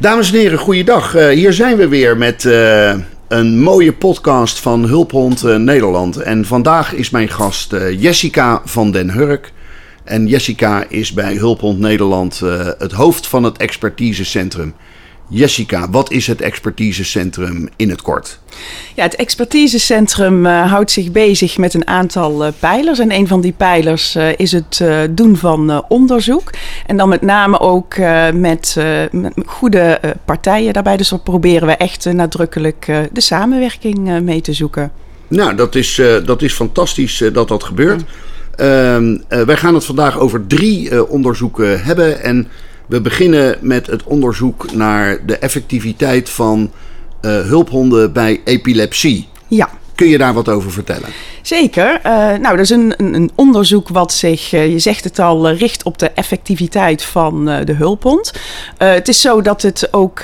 Dames en heren, goeiedag. Uh, hier zijn we weer met uh, een mooie podcast van Hulphond uh, Nederland. En vandaag is mijn gast Jessica van den Hurk. En Jessica is bij Hulphond Nederland het hoofd van het expertisecentrum. Jessica, wat is het expertisecentrum in het kort? Ja, het expertisecentrum uh, houdt zich bezig met een aantal uh, pijlers. En een van die pijlers uh, is het doen van onderzoek. En dan met name ook met, met, goede partijen daarbij. Dus daar proberen we echt nadrukkelijk de samenwerking mee te zoeken. Nou, dat is, dat is fantastisch dat dat gebeurt. Ehm, wij gaan het vandaag over drie onderzoeken hebben. En we beginnen met het onderzoek naar de effectiviteit van uh, hulphonden bij epilepsie. Ja. Kun je daar wat over vertellen? Zeker. Uh, nou, dat is een, een, onderzoek wat zich, uh, je zegt het al, uh, richt op de effectiviteit van de hulphond. het is zo dat het ook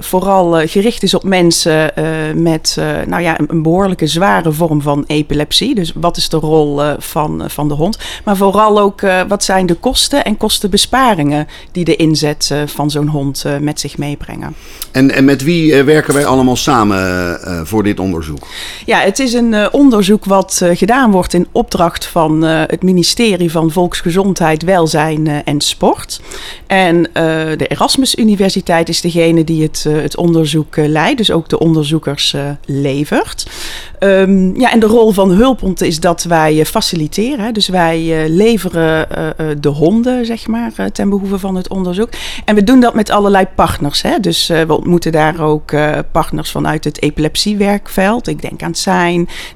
vooral gericht is op mensen met nou ja, een, behoorlijke zware vorm van epilepsie. Dus wat is de rol van, van de hond? Maar vooral ook wat zijn de kosten en kostenbesparingen die de inzet van zo'n hond met zich meebrengen. En, en met wie werken wij allemaal samen voor dit onderzoek? Ja, het is een onderzoek wat eh, gedaan wordt in opdracht van uh, het ministerie van Volksgezondheid, Welzijn en Sport. En de Erasmus Universiteit is degene die het, het onderzoek leidt, dus ook de onderzoekers levert. Um, ja, en de rol van Hulphond is dat wij faciliteren. Dus wij leveren de honden, zeg maar, ten behoeve van het onderzoek. En we doen dat met allerlei partners. Hè? Dus we ontmoeten daar ook partners vanuit het epilepsiewerkveld. Ik denk aan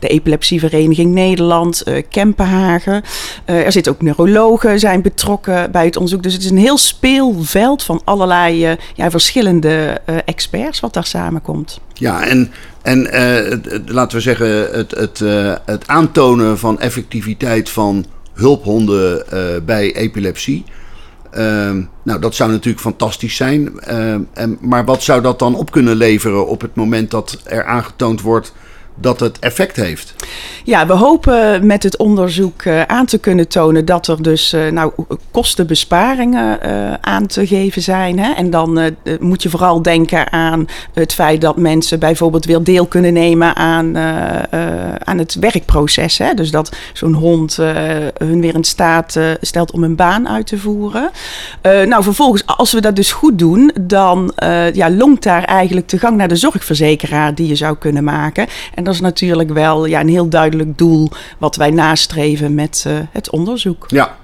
De epilepsievereniging Vereniging Nederland, uh, Kempenhagen. Uh, er zitten ook neurologen zijn betrokken bij het onderzoek. Dus het is een heel speelveld van allerlei uh, ja, verschillende experts wat daar samenkomt. Ja, en, en laten we zeggen, het, het, het aantonen van effectiviteit van hulphonden bij epilepsie. Uh, nou, dat zou natuurlijk fantastisch zijn. Uh, en, maar wat zou dat dan op kunnen leveren op het moment dat er aangetoond wordt dat het effect heeft. Ja, we hopen met het onderzoek uh, aan te kunnen tonen dat er dus uh, nou, kostenbesparingen uh, aan te geven zijn. Hè? En dan moet je vooral denken aan het feit dat mensen bijvoorbeeld weer deel kunnen nemen aan, aan het werkproces. Hè? Dus dat zo'n hond hun weer in staat stelt om een baan uit te voeren. nou, vervolgens, als we dat dus goed doen, dan ja, longt daar eigenlijk de gang naar de zorgverzekeraar die je zou kunnen maken. En en dat is natuurlijk wel ja, een heel duidelijk doel wat wij nastreven met uh, het onderzoek. Ja,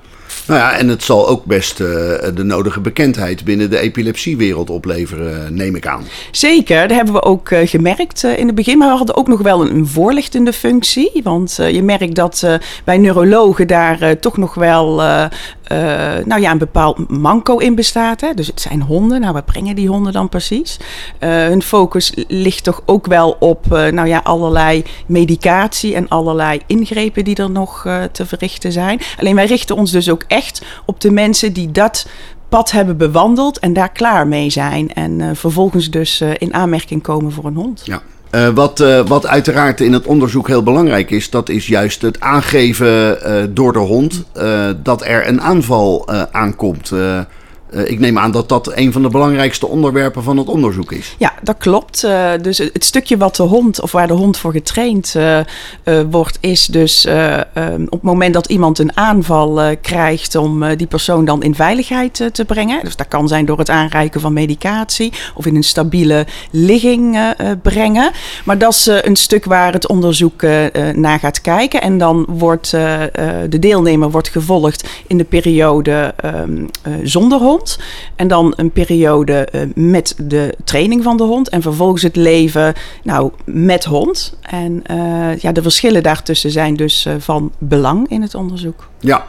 nou ja, en het zal ook best uh, de nodige bekendheid binnen de epilepsiewereld opleveren, neem ik aan. Zeker, dat hebben we ook uh, gemerkt in het begin. Maar we hadden ook nog wel een, een voorlichtende functie. Want je merkt dat bij neurologen daar toch nog wel nou ja, een bepaald manco in bestaat. Hè? Dus het zijn honden. Nou, wat brengen die honden dan precies? Uh, hun focus ligt toch ook wel op uh, nou ja, allerlei medicatie en allerlei ingrepen die er nog te verrichten zijn. Alleen wij richten ons dus ook echt op de mensen die dat pad hebben bewandeld en daar klaar mee zijn. En vervolgens dus in aanmerking komen voor een hond. Ja. Uh, wat, uh, wat uiteraard in het onderzoek heel belangrijk is, dat is juist het aangeven uh, door de hond dat er een aanval aankomt. Uh, ik neem aan dat dat een van de belangrijkste onderwerpen van het onderzoek is. Ja, dat klopt. Uh, dus het stukje wat de hond, of waar de hond voor getraind uh, wordt, is dus um, op het moment dat iemand een aanval krijgt om die persoon dan in veiligheid te brengen. Dus dat kan zijn door het aanreiken van medicatie of in een stabiele ligging brengen. Maar dat is een stuk waar het onderzoek naar gaat kijken. En dan wordt de deelnemer wordt gevolgd in de periode um, zonder hond. En dan een periode uh, met de training van de hond. En vervolgens het leven nou, met hond. En uh, ja, de verschillen daartussen zijn dus uh, van belang in het onderzoek. Ja,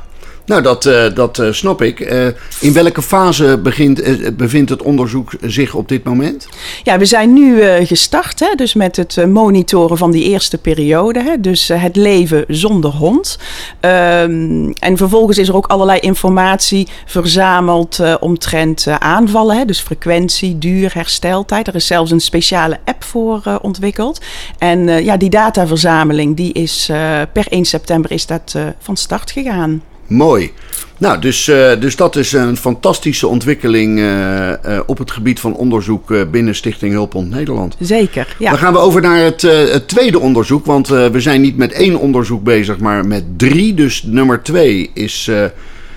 nou, dat, uh, dat uh, snap ik. Uh, in welke fase begint, bevindt het onderzoek zich op dit moment? Ja, we zijn nu gestart, hè, dus met het monitoren van die eerste periode. Hè, dus het leven zonder hond. Um, en vervolgens is er ook allerlei informatie verzameld omtrent aanvallen. Hè, dus frequentie, duur, hersteltijd. Er is zelfs een speciale app voor ontwikkeld. En ja, die dataverzameling die is per 1 september is dat van start gegaan. Mooi. Nou, dus, uh, dus dat is een fantastische ontwikkeling uh, uh, op het gebied van onderzoek binnen Stichting Hulphond Nederland. Zeker, ja. Dan gaan we over naar het, het tweede onderzoek, want we zijn niet met één onderzoek bezig, maar met drie. Dus nummer twee is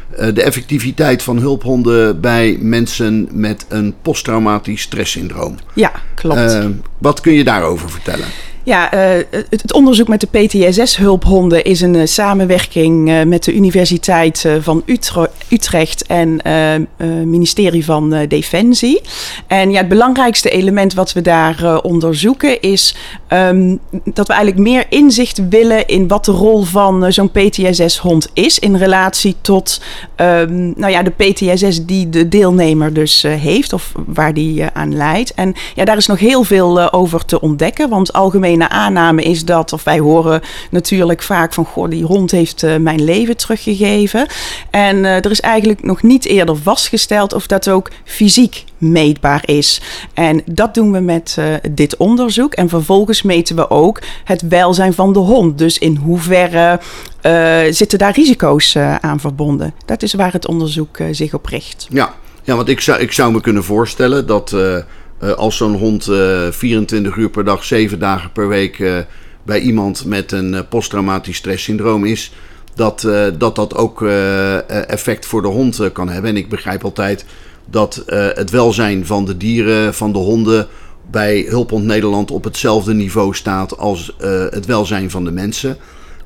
de effectiviteit van hulphonden bij mensen met een posttraumatisch stresssyndroom. Ja, klopt. wat kun je daarover vertellen? Ja, uh, het, onderzoek met de PTSS-hulphonden is een uh, samenwerking uh, met de Universiteit van Utrecht, en ministerie van Defensie. En ja, het belangrijkste element wat we daar onderzoeken is um, dat we eigenlijk meer inzicht willen in wat de rol van zo'n PTSS-hond is in relatie tot um, nou ja, de PTSS die de deelnemer dus heeft of waar die aan leidt. En ja, daar is nog heel veel over te ontdekken, want algemeen algemene aanname is dat, of wij horen natuurlijk vaak van, goh, die hond heeft uh, mijn leven teruggegeven. En uh, er is eigenlijk nog niet eerder vastgesteld of dat ook fysiek meetbaar is. En dat doen we met uh, dit onderzoek. En vervolgens meten we ook het welzijn van de hond. Dus in hoeverre zitten daar risico's aan verbonden. Dat is waar het onderzoek zich op richt. Ja. ja, want ik zou, ik zou me kunnen voorstellen dat als zo'n hond uh, eh, 24 uur per dag, 7 dagen per week uh, bij iemand met een posttraumatisch stresssyndroom is, dat dat, dat ook effect voor de hond kan hebben. En ik begrijp altijd dat het welzijn van de dieren, van de honden, bij Hulphond Nederland op hetzelfde niveau staat als het welzijn van de mensen.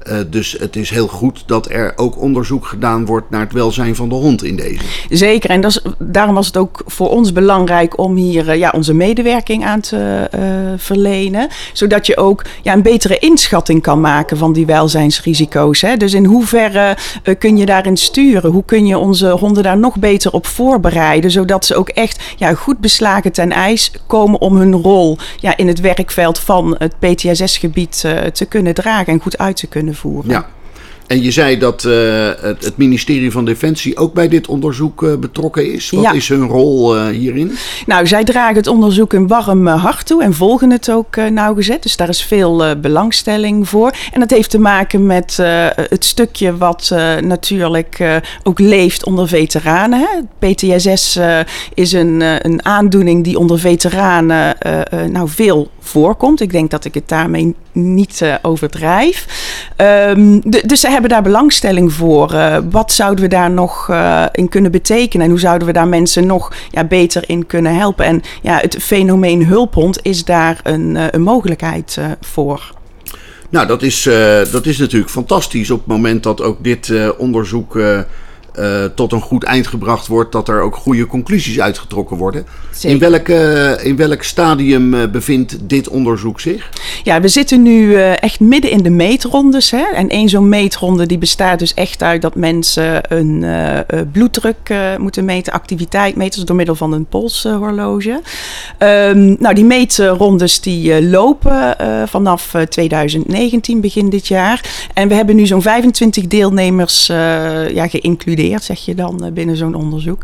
Uh, dus het is heel goed dat er ook onderzoek gedaan wordt naar het welzijn van de hond in deze. Zeker, en dat is, daarom was het ook voor ons belangrijk om hier uh, ja, onze medewerking aan te uh, verlenen. Zodat je ook ja, een betere inschatting kan maken van die welzijnsrisico's. Hè? Dus in hoeverre kun je daarin sturen? Hoe kun je onze honden daar nog beter op voorbereiden? Zodat ze ook echt ja, goed beslagen ten ijs komen om hun rol ja, in het werkveld van het PTSS-gebied te kunnen dragen en goed uit te voeren. Ja. En je zei dat uh, het, het, ministerie van Defensie ook bij dit onderzoek uh, betrokken is. Wat ja. is hun rol uh, hierin? Nou, zij dragen het onderzoek een warm hart toe en volgen het ook nauwgezet. Dus daar is veel belangstelling voor. En dat heeft te maken met het stukje wat natuurlijk ook leeft onder veteranen. Hè? PTSS is een, een aandoening die onder veteranen nou veel voorkomt. Ik denk dat ik het daarmee niet overdrijf. Um, dus ze hebben daar belangstelling voor. Uh, wat zouden we daar nog uh, in kunnen betekenen? En hoe zouden we daar mensen nog ja, beter in kunnen helpen? En ja, het fenomeen hulphond is daar een, een mogelijkheid voor. Nou, dat is, dat is natuurlijk fantastisch op het moment dat ook dit onderzoek uh, tot een goed eind gebracht wordt, dat er ook goede conclusies uitgetrokken worden. In welk, uh, in welk stadium uh, bevindt dit onderzoek zich? Ja, we zitten nu echt midden in de meetrondes. Hè? En één zo'n meetronde die bestaat dus echt uit dat mensen een bloeddruk moeten meten, activiteit meten, dus door middel van een polshorloge. Um, nou, die meetrondes die lopen vanaf 2019, begin dit jaar. En we hebben nu zo'n 25 deelnemers ja, geïncludeerd zeg je dan eh, binnen zo'n onderzoek.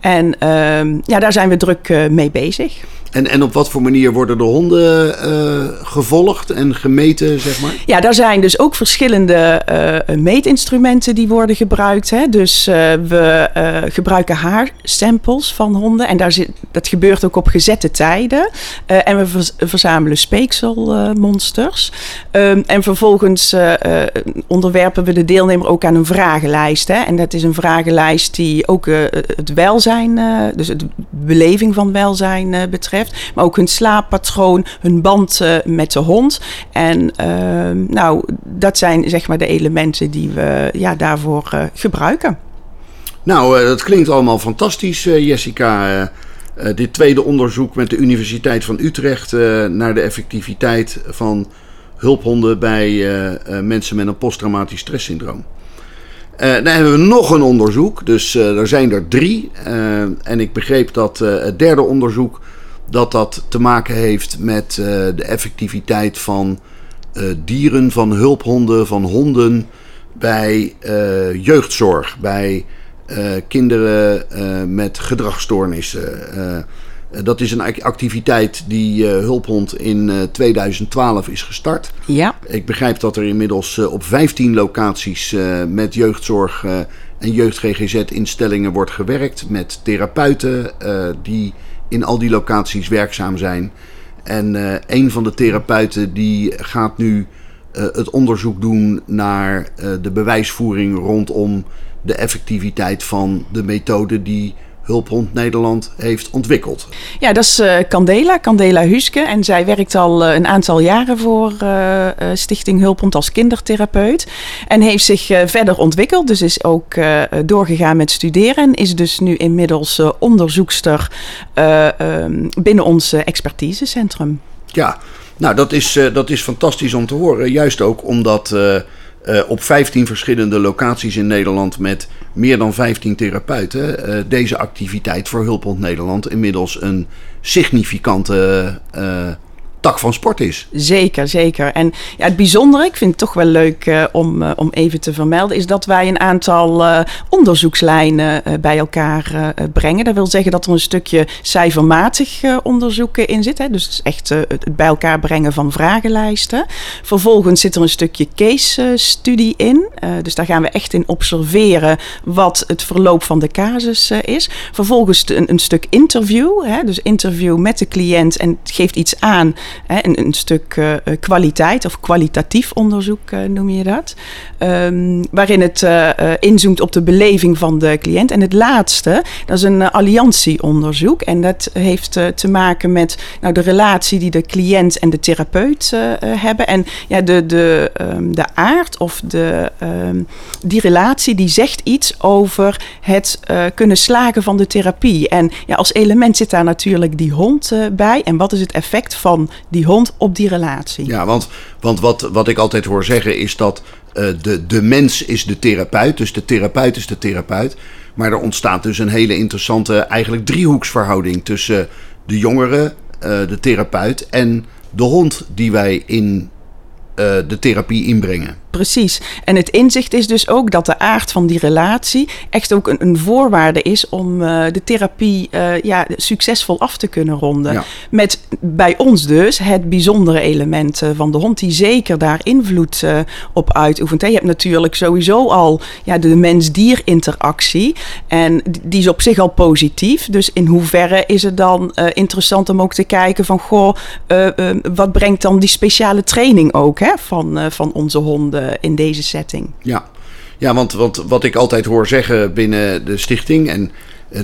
En ehm, ja, daar zijn we druk eh, mee bezig. En, en op wat voor manier worden de honden uh, gevolgd en gemeten, zeg maar? Ja, daar zijn dus ook verschillende uh, meetinstrumenten die worden gebruikt. Hè. Dus uh, we gebruiken haarsamples van honden. En daar zit, dat gebeurt ook op gezette tijden. en we verzamelen speekselmonsters. Um, en vervolgens onderwerpen we de deelnemer ook aan een vragenlijst. Hè. En dat is een vragenlijst die ook het welzijn, dus de beleving van welzijn betreft maar ook hun slaappatroon, hun band uh, met de hond. En uh, nou, dat zijn zeg maar de elementen die we ja, daarvoor uh, gebruiken. Nou, dat klinkt allemaal fantastisch, Jessica. dit tweede onderzoek met de Universiteit van Utrecht naar de effectiviteit van hulphonden bij mensen met een posttraumatisch stresssyndroom. Uh, dan hebben we nog een onderzoek, dus er zijn er drie. En ik begreep dat het derde onderzoek dat dat te maken heeft met uh, de effectiviteit van uh, dieren, van hulphonden, van honden bij uh, jeugdzorg, bij kinderen met gedragsstoornissen. Dat is een activiteit die Hulphond in 2012 is gestart. Ja. Ik begrijp dat er inmiddels op 15 locaties met jeugdzorg en jeugd-GGZ-instellingen wordt gewerkt. Met therapeuten die in al die locaties werkzaam zijn. En een van de therapeuten die gaat nu het onderzoek doen naar de bewijsvoering rondom de effectiviteit van de methode die Hulphond Nederland heeft ontwikkeld. Ja, dat is uh, Candela, Candela Huske. En zij werkt al uh, een aantal jaren voor uh, Stichting Hulphond als kindertherapeut. En heeft zich verder ontwikkeld. Dus is ook doorgegaan met studeren. En is dus nu inmiddels onderzoekster um, binnen ons expertisecentrum. Ja, nou dat is, dat is fantastisch om te horen. Juist ook omdat uh, op 15 verschillende locaties in Nederland met meer dan 15 therapeuten uh, deze activiteit voor Hulphond Nederland inmiddels een significante uh, tak van sport is. Zeker, zeker. En ja, het bijzondere, ik vind het toch wel leuk uh, om, uh, om even te vermelden, is dat wij een aantal uh, onderzoekslijnen bij elkaar brengen. Dat wil zeggen dat er een stukje cijfermatig onderzoeken in zit. Hè? Dus het is echt het bij elkaar brengen van vragenlijsten. Vervolgens zit er een stukje case studie in. dus daar gaan we echt in observeren wat het verloop van de casus is. Vervolgens een, een stuk interview. Hè? Dus interview met de cliënt en het geeft iets aan een, een stuk uh, kwaliteit of kwalitatief onderzoek uh, noem je dat. Um, waarin het inzoomt op de beleving van de cliënt. En het laatste, dat is een alliantieonderzoek. En dat heeft te maken met nou, de relatie die de cliënt en de therapeut hebben. En ja, de, de, um, de aard of de, um, die relatie die zegt iets over het kunnen slagen van de therapie. En ja, als element zit daar natuurlijk die hond bij. En wat is het effect van die hond op die relatie. Ja, want, want wat, wat ik altijd hoor zeggen is dat uh, de, de mens is de therapeut. Dus de therapeut is de therapeut. Maar er ontstaat dus een hele interessante eigenlijk driehoeksverhouding tussen de jongere, uh, de therapeut en de hond die wij in uh, de therapie inbrengen. Precies. En het inzicht is dus ook dat de aard van die relatie echt ook een, een voorwaarde is om uh, de therapie uh, ja, succesvol af te kunnen ronden. Ja. Met bij ons dus het bijzondere element uh, van de hond, die zeker daar invloed op uitoefent. Je hebt natuurlijk sowieso al ja, de mens-dier interactie. En die is op zich al positief. Dus in hoeverre is het dan interessant om ook te kijken van goh, wat brengt dan die speciale training ook hè, van, van onze honden? In deze setting. Ja, ja want, want wat ik altijd hoor zeggen binnen de stichting... en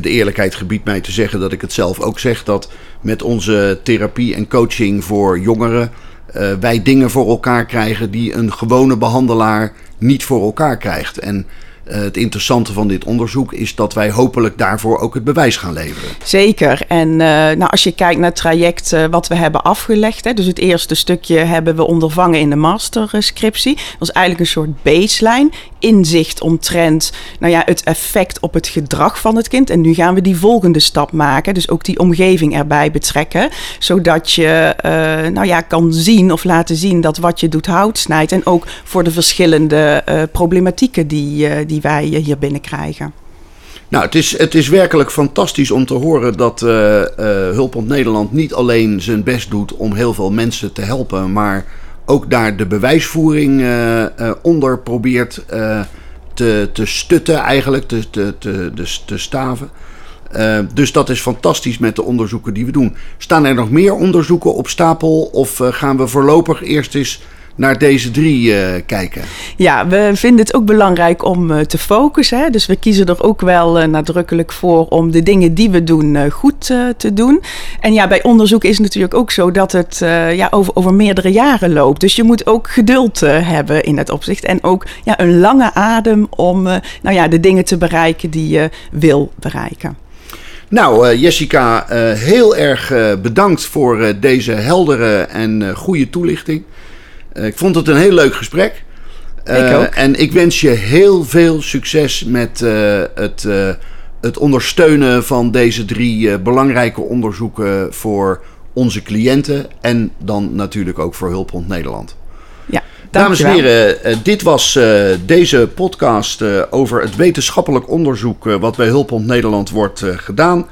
de eerlijkheid gebiedt mij te zeggen dat ik het zelf ook zeg... dat met onze therapie en coaching voor jongeren... Uh, wij dingen voor elkaar krijgen die een gewone behandelaar niet voor elkaar krijgt. En het interessante van dit onderzoek is dat wij hopelijk daarvoor ook het bewijs gaan leveren. Zeker. En uh, nou, als je kijkt naar het traject uh, wat we hebben afgelegd, hè, dus het eerste stukje hebben we ondervangen in de masterscriptie. Dat was eigenlijk een soort baseline, inzicht omtrent nou ja, het effect op het gedrag van het kind. En nu gaan we die volgende stap maken, dus ook die omgeving erbij betrekken, zodat je nou ja, kan zien of laten zien dat wat je doet hout snijdt. En ook voor de verschillende problematieken die, die wij hier binnenkrijgen. Nou, het is, het is werkelijk fantastisch om te horen dat uh, Hulphond Nederland niet alleen zijn best doet om heel veel mensen te helpen, maar ook daar de bewijsvoering uh, onder probeert te, te stutten, eigenlijk, te, te, te, te staven. dus dat is fantastisch met de onderzoeken die we doen. Staan er nog meer onderzoeken op stapel of gaan we voorlopig eerst eens naar deze drie uh, kijken? Ja, we vinden het ook belangrijk om uh, te focussen. Hè? Dus we kiezen er ook wel uh, nadrukkelijk voor om de dingen die we doen goed te doen. En ja, bij onderzoek is het natuurlijk ook zo dat het ja, over, over meerdere jaren loopt. Dus je moet ook geduld hebben in het opzicht. En ook ja, een lange adem om nou ja, de dingen te bereiken die je wil bereiken. Nou, Jessica, heel erg bedankt voor deze heldere en goede toelichting. Uh, ik vond het een heel leuk gesprek. Ik ook. En ik wens je heel veel succes met uh, het, het ondersteunen van deze drie belangrijke onderzoeken voor onze cliënten. En dan natuurlijk ook voor Hulphond Nederland. Ja, Dames en heren, dit was deze podcast over het wetenschappelijk onderzoek wat bij Hulphond Nederland wordt gedaan.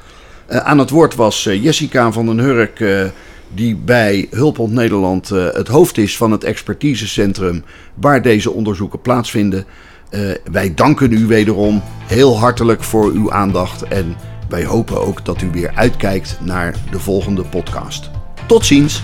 aan het woord was Jessica van den Hurk, die bij Hulphond Nederland het hoofd is van het expertisecentrum waar deze onderzoeken plaatsvinden. wij danken u wederom heel hartelijk voor uw aandacht en wij hopen ook dat u weer uitkijkt naar de volgende podcast. Tot ziens!